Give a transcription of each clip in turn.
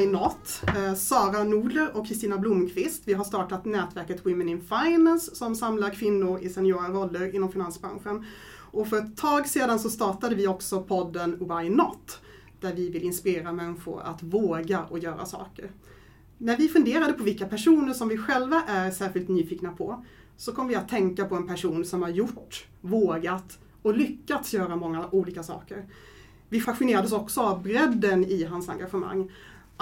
Why Not. Eh, Sara Nordler och Kristina Blomqvist. Vi har startat nätverket Women in Finance som samlar kvinnor i seniora roller inom finansbranschen. Och för ett tag sedan så startade vi också podden Why Not där vi vill inspirera människor att våga och göra saker. När vi funderade på vilka personer som vi själva är särskilt nyfikna på så kom vi att tänka på en person som har gjort, vågat och lyckats göra många olika saker. Vi fascinerades också av bredden i hans engagemang.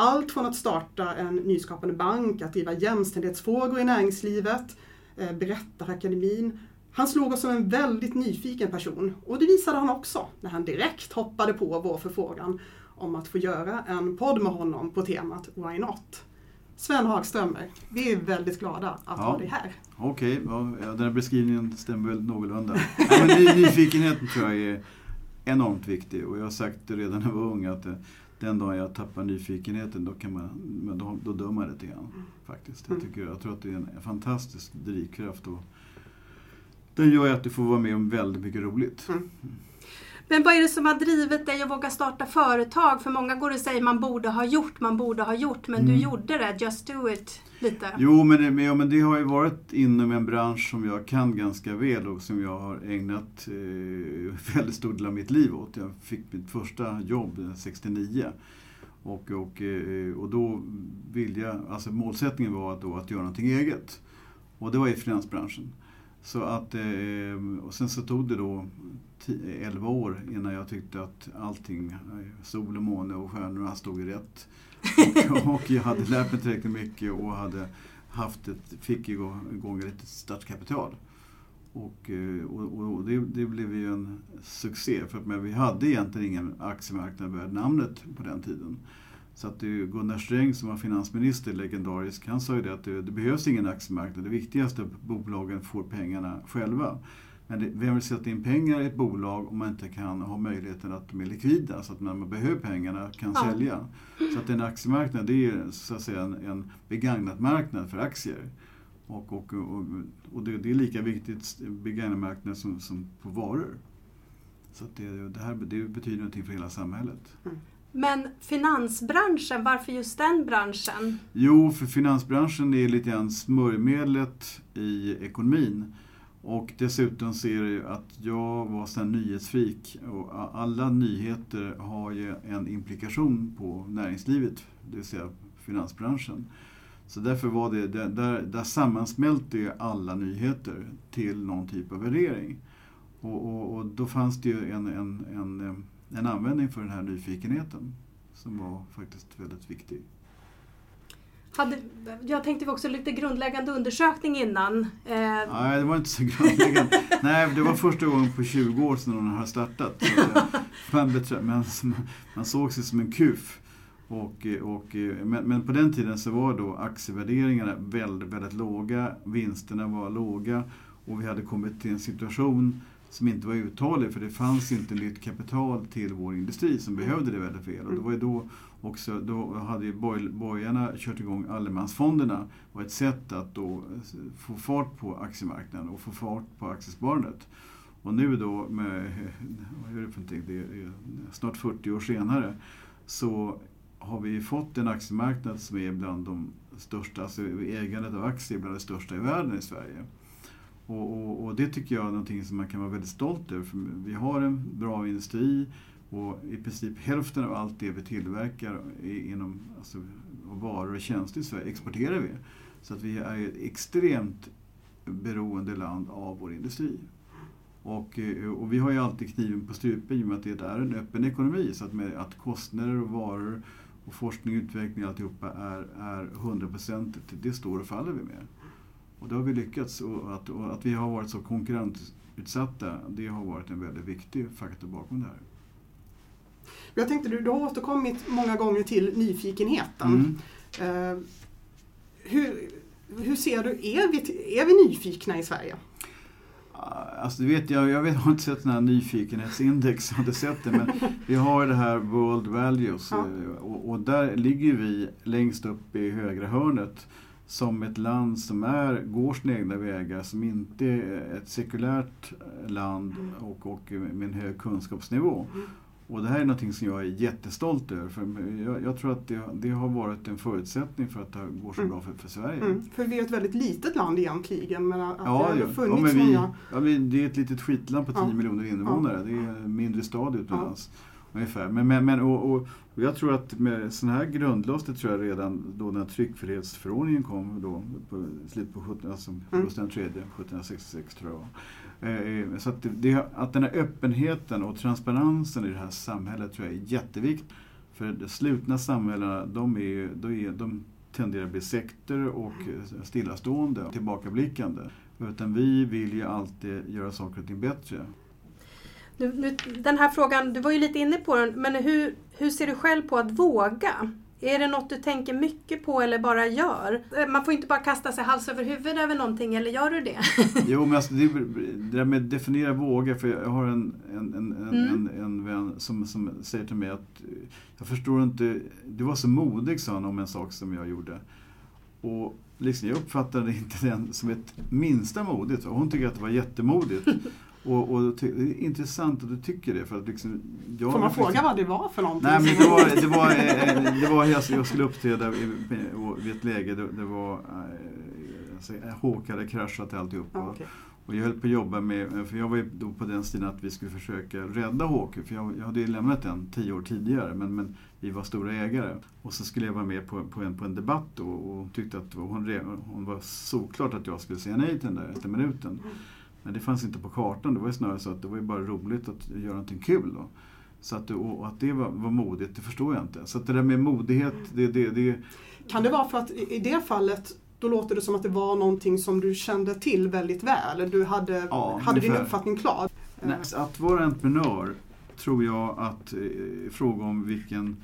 Allt från att starta en nyskapande bank, att driva jämställdhetsfrågor i näringslivet, eh, Berättarakademin. Han slog oss som en väldigt nyfiken person och det visade han också när han direkt hoppade på vår förfrågan om att få göra en podd med honom på temat Why Not? Sven Hagströmer, vi är väldigt glada att ja. ha dig här. Okej, okay. den här beskrivningen stämmer väl någorlunda. ja, men nyfikenheten tror jag är enormt viktig och jag har sagt det redan när jag var ung att eh, den dagen jag tappar nyfikenheten då, kan man, då, då dör man lite grann. Faktiskt. Jag, mm. tycker, jag tror att det är en fantastisk drivkraft. Och den gör att du får vara med om väldigt mycket roligt. Mm. Men vad är det som har drivit dig att våga starta företag? För många går och säger man borde ha gjort, man borde ha gjort, men mm. du gjorde det. Just do it. Lite. Jo, men det, ja, men det har ju varit inom en bransch som jag kan ganska väl och som jag har ägnat eh, väldigt stor del av mitt liv åt. Jag fick mitt första jobb 69. Och, och, eh, och då ville jag, alltså målsättningen var att, då, att göra någonting eget. Och det var i finansbranschen. Så att, eh, och sen så tog det då 11 år innan jag tyckte att allting, sol och måne och stjärnorna stod rätt. Och, och jag hade lärt mig tillräckligt mycket och hade haft ett, fick igång ett startkapital. Och, eh, och, och det, det, blev ju en succé för att men vi hade egentligen ingen aktiemarknad värd namnet på den tiden. Så att det Gunnar Sträng som var finansminister, legendarisk, han sa ju det att det, det behövs ingen aktiemarknad. Det viktigaste är att bolagen får pengarna själva. Men det, vem vill sätta in pengar i ett bolag om man inte kan ha möjligheten att de är likvida, så att när man behöver pengarna kan ja. sälja. Så att en aktiemarknad det är så att säga en, en begagnat marknad för aktier. Och, och, och, och det, det, är lika viktigt begagnat marknad som, som på varor. Så det, det här det betyder någonting för hela samhället. Mm. Men finansbranschen, varför just den branschen? Jo, för finansbranschen är lite grann smörjmedlet i ekonomin. Och dessutom ser jag att jag var sån nyhetsfrik och alla nyheter har ju en implikation på näringslivet, det vill säga finansbranschen. Så därför var det, där, där sammansmälte ju alla nyheter till någon typ av värdering. Och, och, och då fanns det ju en, en, en, en användning för den här nyfikenheten som var faktiskt väldigt viktig. Hade, jag tänkte vi också lite grundläggande undersökning innan. Eh. Nej, det var inte så grundläggande. Nej, det var första gången på 20 år sedan hon har startat. man, man, man såg sig som en kuf. Och, och, men, men, på den tiden så var då aktievärderingarna väldigt, väldigt låga, vinsterna var låga och vi hade kommit till en situation som inte var uthållig för det fanns inte nytt kapital till vår industri som behövde det väldigt väl. Och det var ju då också, då hade ju borgarna kört igång allemansfonderna och ett sätt att då få fart på aktiemarknaden och få fart på aktiesparandet. Och nu då, med, vad är det för någonting, det är snart 40 år senare, så har vi fått en aktiemarknad som är bland de största, alltså ägandet av aktier bland de största i världen i Sverige. Och, och, och, det tycker jag är någonting som man kan vara väldigt stolt över. För vi har en bra industri och i princip hälften av allt det vi tillverkar inom alltså, varor och tjänster i Sverige exporterar vi. Så att vi är ett extremt beroende land av vår industri. Och, eh, och, vi har ju alltid kniven på strupen i och med att det är en öppen ekonomi. Så att, med, att kostnader och varor och forskning och utveckling och alltihopa är, är 100% det står och faller vi med. Och det har vi lyckats. Och att, och att vi har varit så konkurrensutsatta, det har varit en väldigt viktig faktor bakom det här. Jag tänkte, du, du har återkommit många gånger till nyfikenheten. Mm. Uh, hur, hur ser du, är vi, är vi nyfikna i Sverige? Alltså, du vet, jag, jag, vet, har inte sett den här nyfikenhetsindex, jag har inte sett det, men vi har det här World Values ja. Eh, och, och, där ligger vi längst upp i högra hörnet som ett land som är, går sina egna vägar, som inte är ett sekulärt land och, och med en hög kunskapsnivå. Och det här är någonting som jag är jättestolt över. För jag, jag tror att det, det, har varit en förutsättning för att det går så Mm. bra för, för Sverige. Mm. För vi är ett väldigt litet land egentligen men att Ja, det ja. har ja, funnits men vi, många... ja, vi, det är ett litet skitland på 10 Ja. miljoner invånare. Det är en mindre stad utomlands. Ungefär. Men, men, men, och, och, och jag tror att med sån här grundlades det tror jag redan då när tryckfrihetsförordningen kom då, på slutet på 17, alltså Mm. Gustav III, 1766 tror jag. Eh, Så att, det- att den här öppenheten och transparensen i det här samhället tror jag är jätteviktigt. För de slutna samhällena, de, är, de, är, de tenderar att bli sekter och eh, stillastående tillbakablickande. Utan vi vill ju alltid göra saker och ting bättre. Nu, nu, den här frågan, du var ju lite inne på den, men hur, hur ser du själv på att våga? Är det något du tänker mycket på eller bara gör? Eh, Man får inte bara kasta sig hals över huvud över någonting, eller gör du det? Jo, men alltså, det, det där med definiera våga, för jag har en, en, en, Mm. en, en vän som, som säger till mig att eh, jag förstår inte, du var så modig sa han om en sak som jag gjorde. Och liksom, jag uppfattade inte den som ett minsta modigt. Hon tycker att det var jättemodigt. och, och det är intressant att du tycker det. För att liksom, jag Får man liksom- fråga vad det var för någonting? Nej, men det var, det var, eh, det var jag, jag skulle uppträda vid ett läge, det, det var eh, alltså, Håk hade kraschat alltihop. Och, okej. och jag höll på att jobba med, för jag var ju då på den tiden att vi skulle försöka rädda Håke, för jag, jag hade ju lämnat den tio år tidigare, men, men vi var stora ägare. Och så skulle jag vara med på, på, en, på en debatt då, och tyckte att hon, hon var såklart att jag skulle säga nej till den där minuten. Men det fanns inte på kartan, det var ju snarare så att det var ju bara roligt att göra någonting kul då. Så att, och att det var, var modigt, det förstår jag inte. Så att det där med modighet, det, det, det Kan det vara för att i det fallet då låter det som att det var någonting som du kände till väldigt väl. Du hade, Ja, hade din uppfattning klar. Nej, att vara entreprenör tror jag att eh, fråga om vilken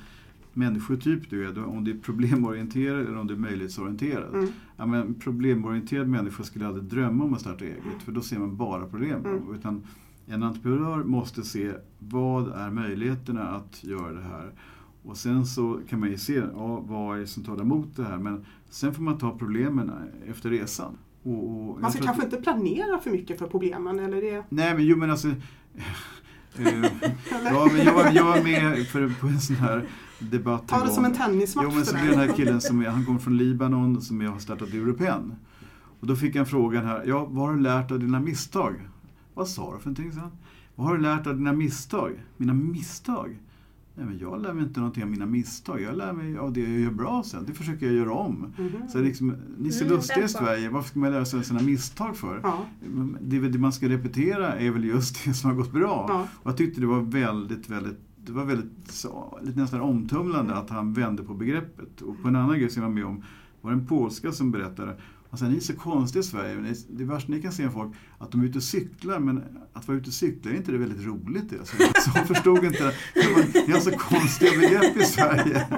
människotyp du är. Om du är problemorienterad eller om du är möjlighetsorienterad. Mm. Ja, men problemorienterad människa skulle aldrig drömma om att starta eget för då ser man bara problem. Mm. Utan en entreprenör måste se vad är möjligheterna att göra det här. Och sen så kan man ju se ja, vad är det som talar emot det här. Men sen får man ta problemen efter resan. Och, och Man ska tror att- kanske inte planera för mycket för problemen. Eller det, Nej men jo men alltså eh, ja, men jag, var, jag var med för, på en sån här debatt ta det som en tennismatch. Jo men så blev den här killen som är, han kommer från Libanon som jag har startat Europen. Och då fick han frågan här, ja vad har du lärt av dina misstag? Vad sa du för någonting? han. Vad har du lärt av dina misstag? Mina misstag? Nej men jag lär mig inte någonting av mina misstag. Jag lär mig av det jag gör bra sen. Det försöker jag göra om. Mhm. Så liksom, ni är så Mm, lustiga i Sverige, varför ska man lära sig sina misstag för? Ja, Det, det man ska repetera är väl just det som har gått bra. ja. Och jag tyckte det var väldigt, väldigt det var väldigt, så, lite nästan omtumlande att han vände på begreppet. Och på en annan grej som jag var med om var det en polska som berättade sa, ni är så konstiga i Sverige. det- värsta ni kan se folk, att de är ute och cyklar, men att vara ute och cykla är inte det väldigt roligt? Det? Så, han förstod inte, ni har så konstiga begrepp i Sverige.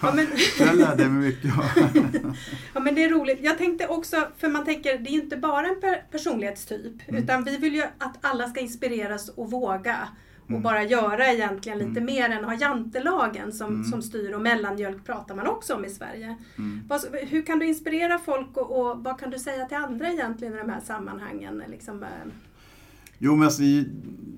Ja, men, jag lärde mig mycket. ja men det är roligt. Jag tänkte också, för man tänker det är inte bara en per personlighetstyp. Mm. Utan vi vill ju att alla ska inspireras och våga. Och Mm. bara göra egentligen lite Mm. mer än ha jantelagen som, Mm. som styr. Och mellanmjölk pratar man också om i Sverige. Hur kan du inspirera folk och, och vad kan du säga till andra egentligen i de här sammanhangen? Liksom, eh, Jo, men alltså,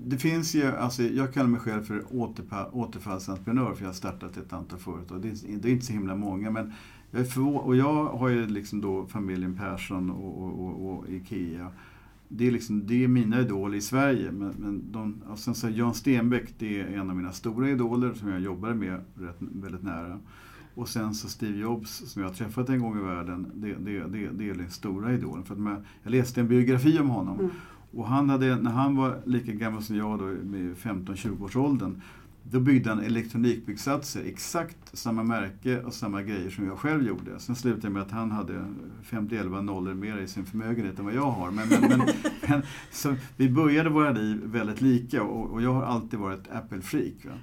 det finns ju, alltså, jag kallar mig själv för återpa, återfallsentreprenör för jag har startat ett antal företag. Det är, det är inte så himla många men jag är förvå- och jag har ju liksom då familjen Persson och, och, och, och IKEA. Det är, liksom, det är mina idoler i Sverige. Men, men de, och sen så Jan Stenbeck, det är en av mina stora idoler som jag jobbade med rätt, väldigt nära. Och sen så Steve Jobs som jag har träffat en gång i världen, det, det, det, det är den stora idolen. För att man, jag läste en biografi om honom. Mm. Och han hade, när han var lika gammal som jag då, med 15-20 års åldern, då byggde han elektronikbyggsatser, exakt samma märke och samma grejer som jag själv gjorde. Sen slutade det med att han hade 51 nollor mer i sin förmögenhet än vad jag har. Men, men, men, men, så vi började våra liv väldigt lika och, och jag har alltid varit Apple-freak. Va?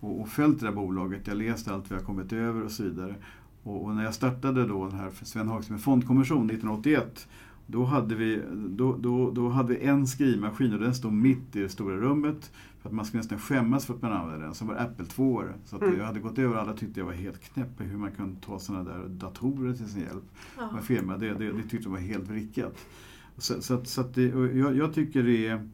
Och, och följt det där bolaget, jag läst allt vi har kommit över och så vidare. Och, och när jag startade då den här Sven Hagström fondkommission 1981 då hade, vi, då, då, då hade vi en skrivmaskin och den stod mitt i det stora rummet. Att man skulle nästan skämmas för att man använde den. Som var Apple 2 Så att Mm. jag hade gått över, alla tyckte jag var helt knäpp hur man kunde ta sådana där datorer till sin hjälp. ja. Med firma, det, det, det tyckte jag var helt vrickat. Så, så, att- så det, jag, jag tycker det är,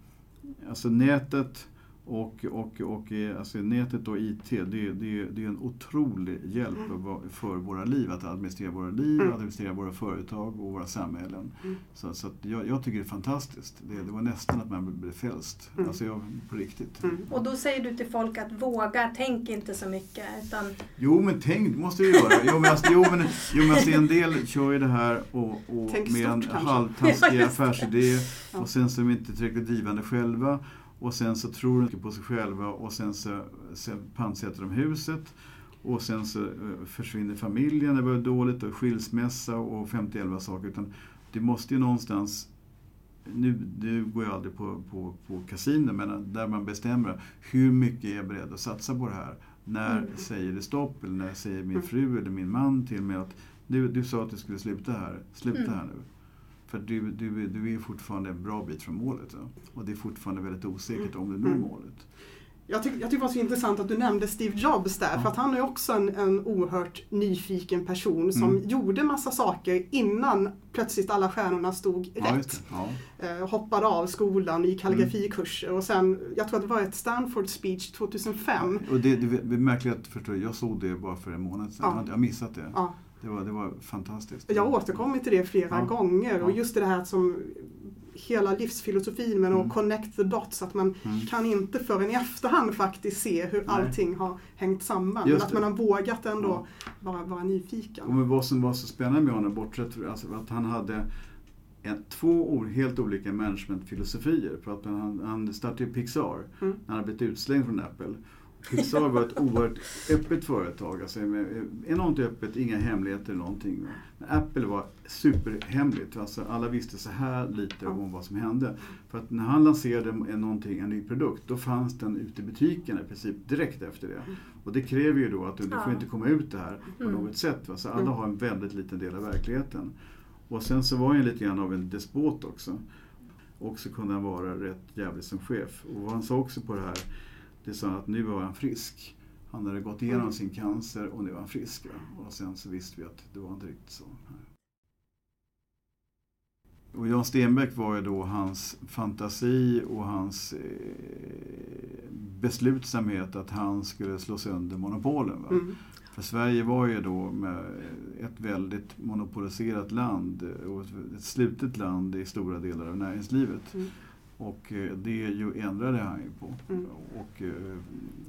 alltså nätet Och, och, och eh, alltså nätet och IT, det, det, det är en otrolig hjälp Mm. för våra liv, att administrera våra liv, Mm. administrera våra företag och våra samhällen. Mm. Så, så jag, jag tycker det är fantastiskt. Det, det var nästan att man blev frälst. Mm. Alltså jag, på riktigt. Mm. Och då säger du till folk att våga, tänk inte så mycket. Utan, Jo men tänk, måste du göra. Jo men, alltså, jo, men, jo, men alltså, en del kör ju det här och, och med en stort, kanske. halvtaskig affärsidé Ja. och sen så är de inte tillräckligt drivande själva och sen så tror de på sig själva och sen så sen pantsätter de huset och sen så eh, försvinner familjen, det börjar dåligt och skilsmässa och 51 saker. Utan det måste ju någonstans nu, nu går jag aldrig på, på, på kasino, men där man bestämmer hur mycket är jag beredd att satsa på det här. När Mm. säger det stopp eller när säger min Mm. fru eller min man till mig att du, du sa att du skulle sluta här, sluta Mm. här nu. För du, du, du är fortfarande en bra bit från målet. Ja? Och det är fortfarande väldigt osäkert om du når Mm. målet. Jag, tyck, jag tycker det var så intressant att du nämnde Steve Jobs där, Ja. för att han är också en, en oerhört nyfiken person som Mm. gjorde massa saker innan plötsligt alla stjärnorna stod Ja, rätt. Ja. Eh, hoppade av skolan, gick Mm. kalligrafikurser och sen, jag tror att det var ett Stanford speech 2005. Och det, det, är märkligt att förstå, jag såg det bara för en månad sedan. Jag har missat det. Ja. Det, var, det var fantastiskt. Jag återkommer till det flera Ja. gånger och Ja. just det här som hela livsfilosofin med Mm. att connect the dots, att man Mm. kan inte förrän i efterhand faktiskt se hur Nej. allting har hängt samman. Just Men att det. man har vågat ändå vara, vara nyfiken. Och vad som var så spännande med honom, bortsett från alltså, att han hade en, två helt olika managementfilosofier. För att han, han startade Pixar Mm. när han blivit utslängd från Apple. Pixar var ett oerhört öppet företag, alltså enormt öppet, inga hemligheter eller någonting. Men Apple var superhemligt, alltså alla visste så här lite om vad som hände. För att när han lanserade en, någonting, en ny produkt, då fanns den ute i butiken i princip direkt efter det. Och det kräver ju då att du, du får inte komma ut det här på Mm. något sätt. Va? Så alla Mm. har en väldigt liten del av verkligheten. Och sen så var han lite grann av en despot också. Och så kunde han vara rätt jävlig som chef. Och vad han sa också på det här, det sa att nu var han frisk. Han hade gått igenom Mm. sin cancer och nu var han frisk. Va? Och sen så visste vi att det var inte riktigt så. Och Jan Stenbeck var ju då hans fantasi och hans eh, beslutsamhet att han skulle slå sönder monopolen. Va? Mm. För Sverige var ju då ett väldigt monopoliserat land och ett slutet land i stora delar av näringslivet. Mm. Och eh, det ju ändrade han ju på. Mm. Och, eh,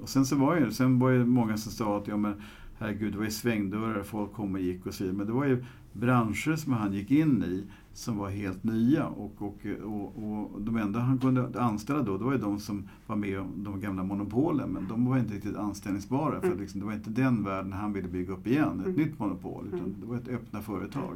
och sen så var ju, sen var ju många som sa att ja men herregud, det var ju svängdörrar, folk kom och gick och så vidare. Men det var ju branscher som han gick in i som var helt nya och, och, och, och de enda han kunde anställa då, det var ju de som var med om de gamla monopolen men de var inte riktigt anställningsbara för Mm. liksom, det var inte den världen han ville bygga upp igen, ett Mm. nytt monopol, utan Mm. det var ett öppna företag.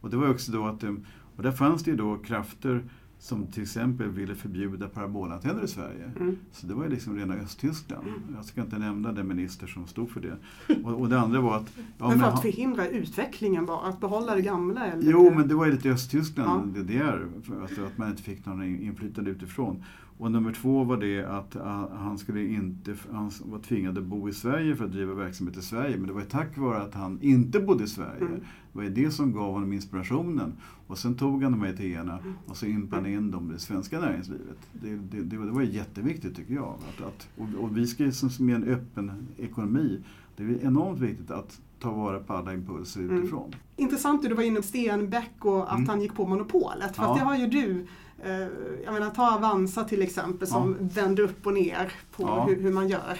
Och det var också då att, eh, och där fanns det ju då krafter som till exempel ville förbjuda parabolantenner i Sverige. Mm. Så det var ju liksom rena Östtyskland. Mm. Jag ska inte nämna den minister som stod för det. Och, och det andra var att... Ja, men för men att ha- förhindra utvecklingen bara, att behålla det gamla? Eller? Jo, men det var ju lite Östtyskland, Ja. det där, för alltså att man inte fick någon inflytande utifrån. Och nummer två var det att ah, han skulle inte, han var tvingad att bo i Sverige för att driva verksamhet i Sverige. Men det var ju tack vare att han inte bodde i Sverige. Mm. Det var ju det som gav honom inspirationen. Och sen tog han de här idéerna Mm. och så impade in dem i det svenska näringslivet. Det, det, det, var- det var jätteviktigt tycker jag. Att, att, och, och vi ska som med en öppen ekonomi, det är enormt viktigt att ta vara på alla impulser Mm. utifrån. Intressant att du var inne på Stenbeck och att Mm. han gick på monopolet. För Ja. det har ju du, eh, jag menar ta Avanza till exempel som vänder upp och ner på Ja. hur, hur man gör.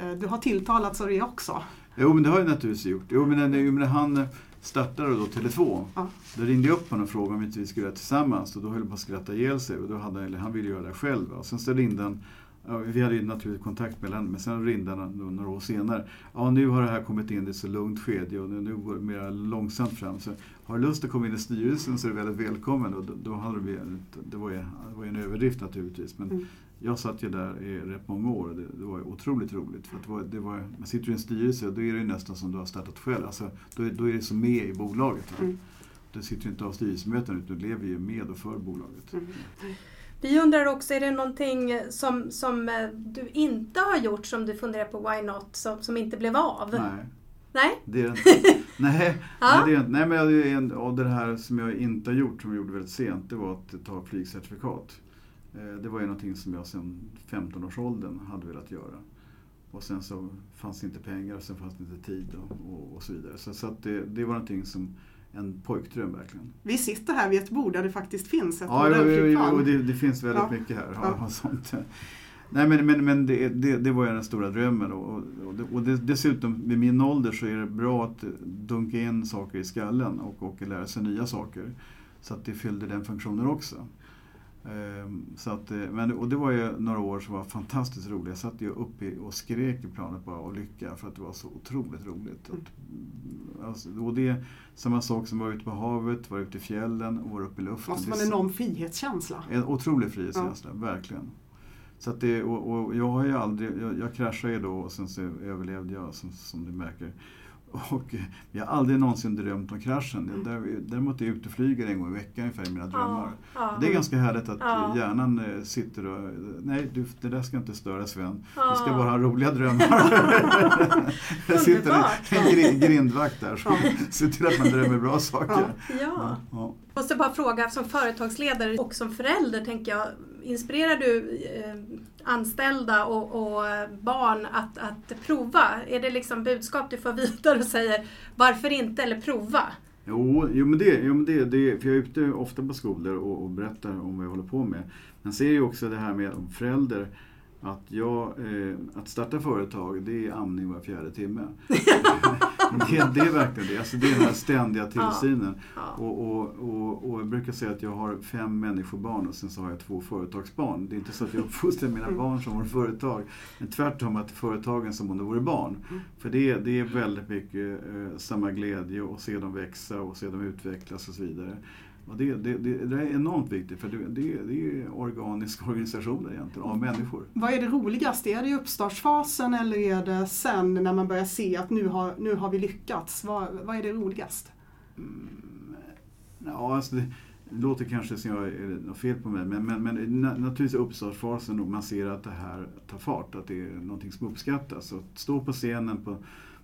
Eh, du har tilltalats av det också. Jo, men det har jag naturligtvis gjort. Jo, men när, när han startade då Tele2, Ja. då ringde jag upp honom och frågade om inte vi skulle göra det tillsammans. Och då höll han på att skratta ihjäl sig. Och då hade, han- ville göra det själv. Och sen så ringde han, ja, vi hade ju naturligtvis kontakt mellan men sen ringde han några år senare. Ja, nu har det här kommit in i ett så lugnt skede och nu, nu går det mer långsamt fram. Så har du lust att komma in i styrelsen så är du väldigt välkommen. Och då, då hade vi, det, var ju, det var ju en överdrift naturligtvis. Men Mm. jag satt ju där i rätt många år och det, det var otroligt roligt. För det var, det var, man sitter i en styrelse och då är det nästan som du har startat själv. Alltså, då, är- då är det som med i bolaget. Mm. Du sitter ju inte av styrelsemöten utan du lever ju med och för bolaget. Mm. Vi undrar också, är det någonting som, som eh, du inte har gjort som du funderar på, why not, som, som inte blev av? Nej, Nej? det är nej, Ja. nej, det är inte. nej, men det är en, och det här som jag inte har gjort, som jag gjorde väldigt sent, det var att ta flygcertifikat. Eh, det var ju någonting som jag sedan 15-årsåldern hade velat göra. Och sen så fanns det inte pengar sen fanns det inte tid och, och, och så vidare. Så, så det, det var någonting som en pojkdröm verkligen. Vi sitter här vid ett bord där det faktiskt finns ett Ja, modellflygplan. och det, det finns väldigt Ja. mycket här. Ja. Ja. Sånt. Nej men, men, men det, det, det var ju den stora drömmen. Och, och, och dessutom vid min ålder så är det bra att dunka in saker i skallen och, och lära sig nya saker. Så att det fyllde den funktionen också. Ehm, Så att, eh, men, och det var ju några år som var fantastiskt roliga. Jag satt ju uppe och skrek i planet bara och lycka för att det var så otroligt roligt. Mm. Alltså, och det är samma sak som var ute på havet, var ute i fjällen och var uppe i luften. måste är en enorm frihetskänsla. en otrolig frihetskänsla, verkligen. Så att det, och, och jag har ju aldrig, jag, jag kraschade ju då och sen så överlevde jag som, som du märker. Och eh, jag har aldrig någonsin drömt om kraschen. Mm. Där, däremot är jag ute och flyger en gång i veckan ungefär i mina drömmar. Ja, Det är ganska härligt att Ja. hjärnan eh, sitter och, nej du, det där ska inte störa Sven. ja. Vi ska bara ha roliga drömmar. det sitter en, en gri- grindvakt där som Ja. ser till att man drömmer bra saker. Ja. Ja. Måste bara fråga, som företagsledare och som förälder tänker jag, inspirerar du eh, anställda och, och eh, barn att, att prova? Är det liksom budskap du får vidare och säger varför inte eller prova? Jo, jo men, det, jo, men det, det, för jag är ute ofta på skolor och, och berättar om vad jag håller på med. Men ser ju också det här med om förälder, att, jag, eh, att starta företag, det är amning var fjärde timme. det, det är verkligen det, alltså det är den här ständiga tillsynen. Ja. Och, och, och, och jag brukar säga att jag har fem människobarn och sen så har jag två företagsbarn. Det är inte så att jag uppfostrar mina barn som vore företag. Men tvärtom att företagen som om de vore barn. För det, det är väldigt mycket eh, samma glädje och se dem växa och se dem utvecklas och så vidare. Och det, det, det, det är enormt viktigt för det, det, är organiska organisationer egentligen, av människor. Vad är det roligaste? Är det i uppstartsfasen eller är det sen när man börjar se att nu har, nu har vi lyckats? Vad, vad är det roligast? Ja, alltså det, låter kanske som jag är något fel på mig, men, men, men na, naturligtvis uppstartsfasen då man ser att det här tar fart, att det är någonting som uppskattas. Och att stå på scenen på,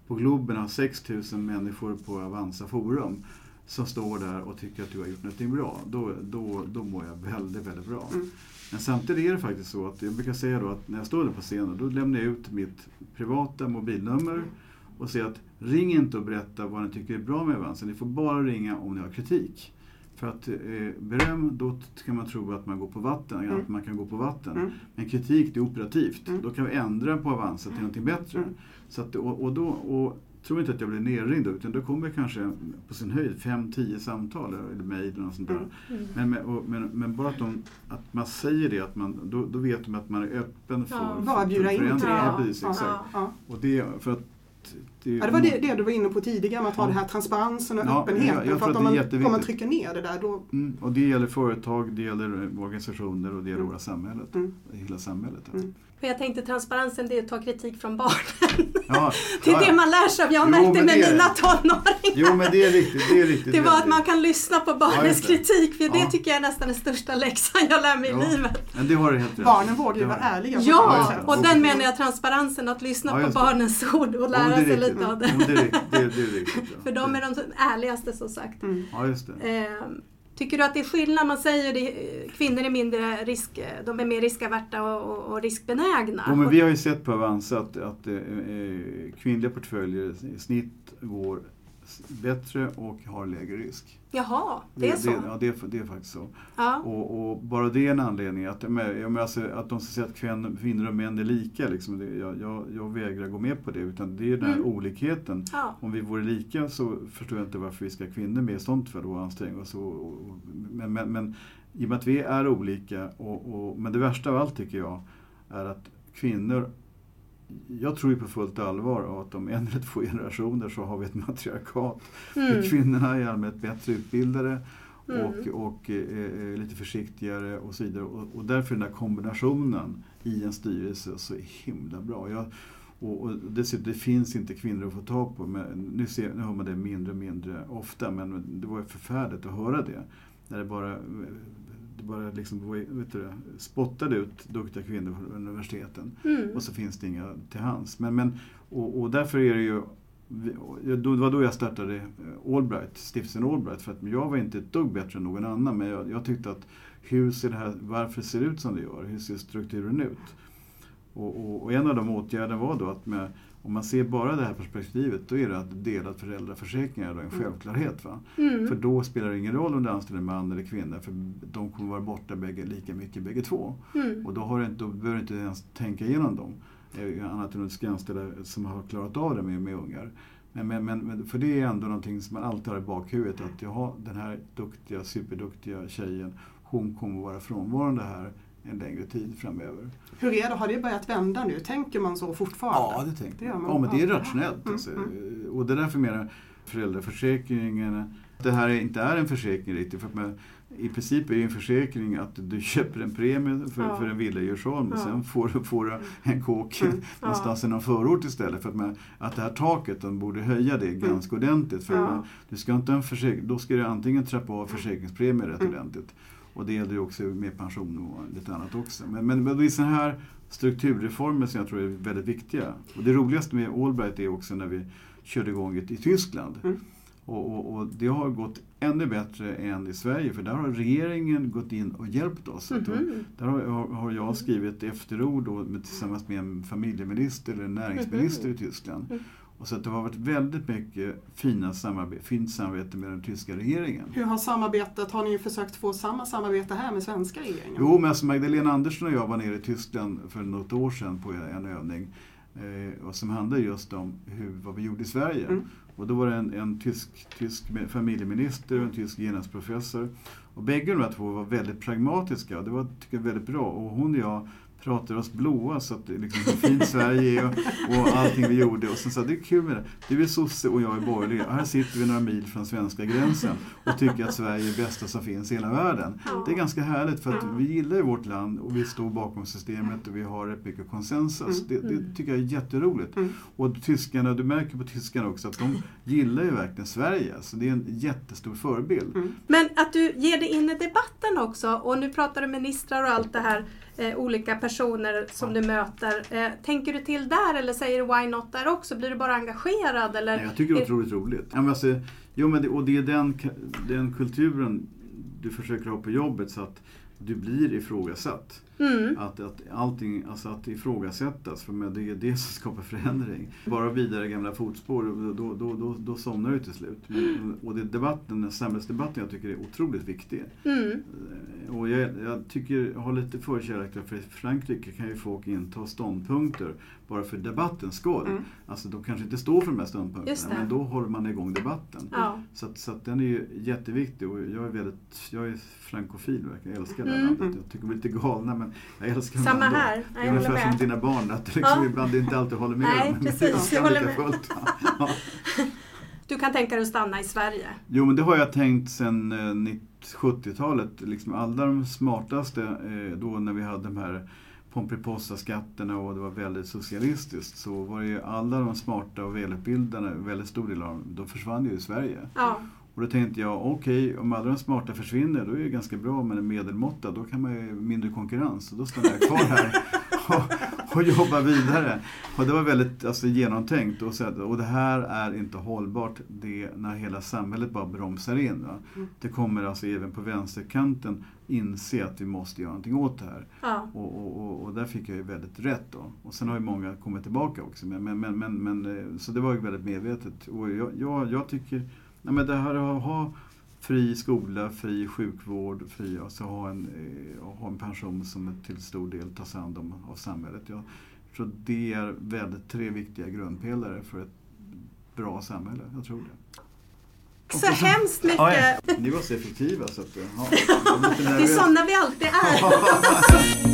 på Globen har 6000 människor på Avanza Forum som står där och tycker att du har gjort någonting bra, då, då, då mår jag väldigt, väldigt bra. Mm. Men samtidigt är det faktiskt så att jag brukar säga då att när jag står där på scenen, då lämnar jag ut mitt privata mobilnummer och säger att ring inte och berätta vad ni tycker är bra med Avanza. Ni får bara ringa om ni har kritik. För att eh, beröm, då kan man tro att man går på vatten, Mm. att man kan gå på vatten. Mm. Men kritik, det är operativt. Mm. Då kan vi ändra på Avanza till någonting bättre. Mm. Så att, och, och då, och, tror inte att jag blir nerringd utan då kommer kanske på sin höjd 5-10 samtal eller mejl eller något sånt där. Mm. Mm. Men, men, och, men, men bara att, de, att man säger det, att man, då, då vet de att man är öppen för, Ja. för, till förändring. Ja, precis. Ja. Ja. Och det, för att det, Ja, det var det, det du var inne på tidigare med att ha Ja. den här transparensen och Ja, öppenheten. jag- jag för att att om det är man, om man trycker ner det där då... Mm, och det gäller företag, det gäller organisationer och det gäller Mm. hela samhället. Mm. Hela samhället. Mm. För jag tänkte transparensen det är att ta kritik från barnen. Ja, Det är ja, det ja. man lär sig av. Jag Jo, märkte men med det mina det. tonåringar. Jo men det är riktigt. Det, är riktigt Det var att väldigt. man kan lyssna på Ja, barnens det. kritik, för det Ja. tycker jag är nästan den största läxan jag lär mig Ja. i livet. Men det har du helt rätt Barnen vågar ju Det vara har- ärliga. Ja, och den menar jag transparensen, att lyssna Ja, på det. barnens ord och Ja, lära det sig riktigt. Lite av Ja, det. det, är, det, är, det är riktigt. Ja. För de är de ärligaste som sagt. Mm. Ja, just det. Eh, tycker du att det är skillnad? Man säger eh, kvinnor är mindre risk, de är mer riskaverta och, och, och riskbenägna. Jo, men vi har ju sett på Avanza att, att eh, eh, kvinnliga portföljer i snitt går bättre och har lägre risk. Jaha, det är så? ja, det, det är faktiskt så. Ja. Och, och bara det är en anledning. Att, men, alltså, att de säger att kvin- kvinnor och män är lika, liksom, det, jag, jag, jag vägrar gå med på det. Utan det är den här Mm. olikheten. Ja. Om vi vore lika så förstår jag inte varför vi ska ha kvinnor med sånt för att anstränga oss. Och, och, men, men, men i och med att vi är olika, och, och, men det värsta av allt tycker jag är att kvinnor jag tror ju på fullt allvar att om en eller två generationer så har vi ett matriarkat. Mm. Kvinnorna är i allmänhet bättre utbildade Mm. och, och eh, eh, lite försiktigare och så vidare. Och, och därför den där kombinationen i en styrelse så är himla bra. Jag, och, och dessutom, det finns inte kvinnor att få tag på. Men nu, ser, nu hör man det mindre och mindre ofta, men det var ju förfärligt att höra det. När det bara, det bara liksom, vet du, spottade ut duktiga kvinnor från universiteten. Mm. Och så finns det inga till hands. Men, men, och, och därför är det ju Det var då jag startade eh, Allbright, stiftelsen Allbright. För att jag var inte ett dugg bättre än någon annan. Men jag, jag tyckte att hur ser det här, varför ser det ut som det gör? Hur ser strukturen ut? Och, och, och en av de åtgärderna var då att med, om man ser bara det här perspektivet, då är det att delad föräldraförsäkring är en Mm. självklarhet. Va? Mm. För då spelar det ingen roll om du anställer en man eller kvinna, för de kommer vara borta bägge, lika mycket bägge två. Mm. Och då, har inte, då behöver du inte ens tänka igenom dem. Eh, Annat än att du ska anställa som har klarat av det med, med ungar. Men, men, men, men- för det är ändå någonting som man alltid har i bakhuvudet. Att jaha, den här duktiga, superduktiga tjejen, hon kommer vara frånvarande här en längre tid framöver. Hur är det, har det börjat vända nu? Tänker man så fortfarande? Ja, det tänkte Det gör jag. man. Ja, men det är Ja. rationellt. Mm, Alltså. mm. Och det är därför menar föräldraförsäkringen, det här är inte är en försäkring riktigt. För man, I princip är det en försäkring att du köper en premie för, Ja. för en villa i Djursholm och Ja. sen får, du- får du en kåk Mm. någonstans i någon förort istället. För att, man, att det här taket, de borde höja det ganska ordentligt. För Ja. man, du ska inte en försäkring, då ska du antingen trappa av försäkringspremier rätt Mm. ordentligt. Och det gäller ju också med pension och lite annat också. Men, men, men det är sådana här strukturreformer som jag tror är väldigt viktiga. Och det roligaste med Allbright är också när vi körde igång i Tyskland. Mm. Och, och, och det har gått ännu bättre än i Sverige för där har regeringen gått in och hjälpt oss. Då- Mhm. Där har, har- jag skrivit efterord då, med, tillsammans med en familjeminister eller en näringsminister i Tyskland. Och så det har varit väldigt mycket fina samarbete, fint samarbete med den tyska regeringen. Hur har samarbetet, har ni försökt få samma samarbete här med svenska regeringen? Jo, men alltså Magdalena Andersson och jag var nere i Tyskland för något år sedan på en övning. Eh, och som handlade just om hur, vad vi gjorde i Sverige. Mm. Och då var det en, en tysk, tysk familjeminister och en tysk genusprofessor. Och bägge de här två var väldigt pragmatiska och det var tycker jag, väldigt bra. Och hon och jag pratade oss blåa så att det liksom hur fint Sverige är och, och allting vi gjorde. Och sen sa det är kul med det. Du är sosse och jag är borgerlig. Här sitter vi några mil från svenska gränsen och tycker att Sverige är det bästa som finns i hela världen. Det är ganska härligt för att vi gillar ju vårt land och vi står bakom systemet och vi har rätt mycket konsensus. Det, det tycker jag är jätteroligt. Mm. Och tyskarna, du märker på tyskarna också att de gillar ju verkligen Sverige. Så det är en jättestor förebild. Mm. Men att du ger dig in i debatten också och nu pratar du ministrar och allt det här, eh, olika personer som du möter. Eh, tänker du till där eller säger du why not där också? Blir du bara engagerad? Eller? Nej, jag tycker det är otroligt roligt. Ja, men alltså, jo, men det, och det är den, den kulturen du försöker ha på jobbet så att du blir ifrågasatt. Mm. Att, att allting, alltså att ifrågasättas, för det är det som skapar förändring. Bara vidare gamla fotspår, då, då, då, då somnar du till slut. Men, och det är debatten, den samhällsdebatten jag tycker är otroligt viktig. Mm. Eh, Och jag, jag tycker, jag har lite förkärlek för Frankrike kan ju folk inta ståndpunkter bara för debattens skull. Mm. Alltså de kanske inte står för de här ståndpunkterna det. men då håller man igång debatten. Ja. Så, att, så att den är ju jätteviktig och jag är väldigt, jag är frankofil verkligen. Jag älskar det här Mm. landet. Jag tycker de är lite galna men jag älskar dem ändå. här. Det Nej, är jag ungefär som med. dina barn, att liksom Ja. ibland inte alltid håller med Nej, dem. men precis. det Jag håller med. fullt. Ja. Du kan tänka dig att stanna i Sverige? Jo, men det har jag tänkt sedan eh, 90 70-talet. Liksom alla de smartaste, eh, då när vi hade de här Pomperipossa-skatterna och det var väldigt socialistiskt, så var det ju alla de smarta och välutbildade, väldigt stor del av dem, de försvann ju i Sverige. Ja. Och då tänkte jag, okej, om alla de smarta försvinner, då är det ganska bra med en medelmåtta. Då kan man ju mindre konkurrens. Och då stannar jag kvar här och, jobbar vidare. Och det var väldigt alltså, genomtänkt. Och, så, och det här är inte hållbart det, när hela samhället bara bromsar in. Mm. Det kommer alltså även på vänsterkanten inse att vi måste göra någonting åt det här. ja. Och, och, och, och där fick jag ju väldigt rätt då. Och sen har ju många kommit tillbaka också. Men, men, men, men, men, eh, så det var ju väldigt medvetet. Och jag, jag, jag tycker, nej men det här att ha fri skola, fri sjukvård, fri, alltså ha, en, eh, ha en pension som till stor del tas hand om av samhället. Jag tror det är väldigt tre viktiga grundpelare för ett bra samhälle. Jag tror det. Så hemskt mycket! Ja, ja. Ni var så effektiva så att, ja, Det är sådana vi alltid är.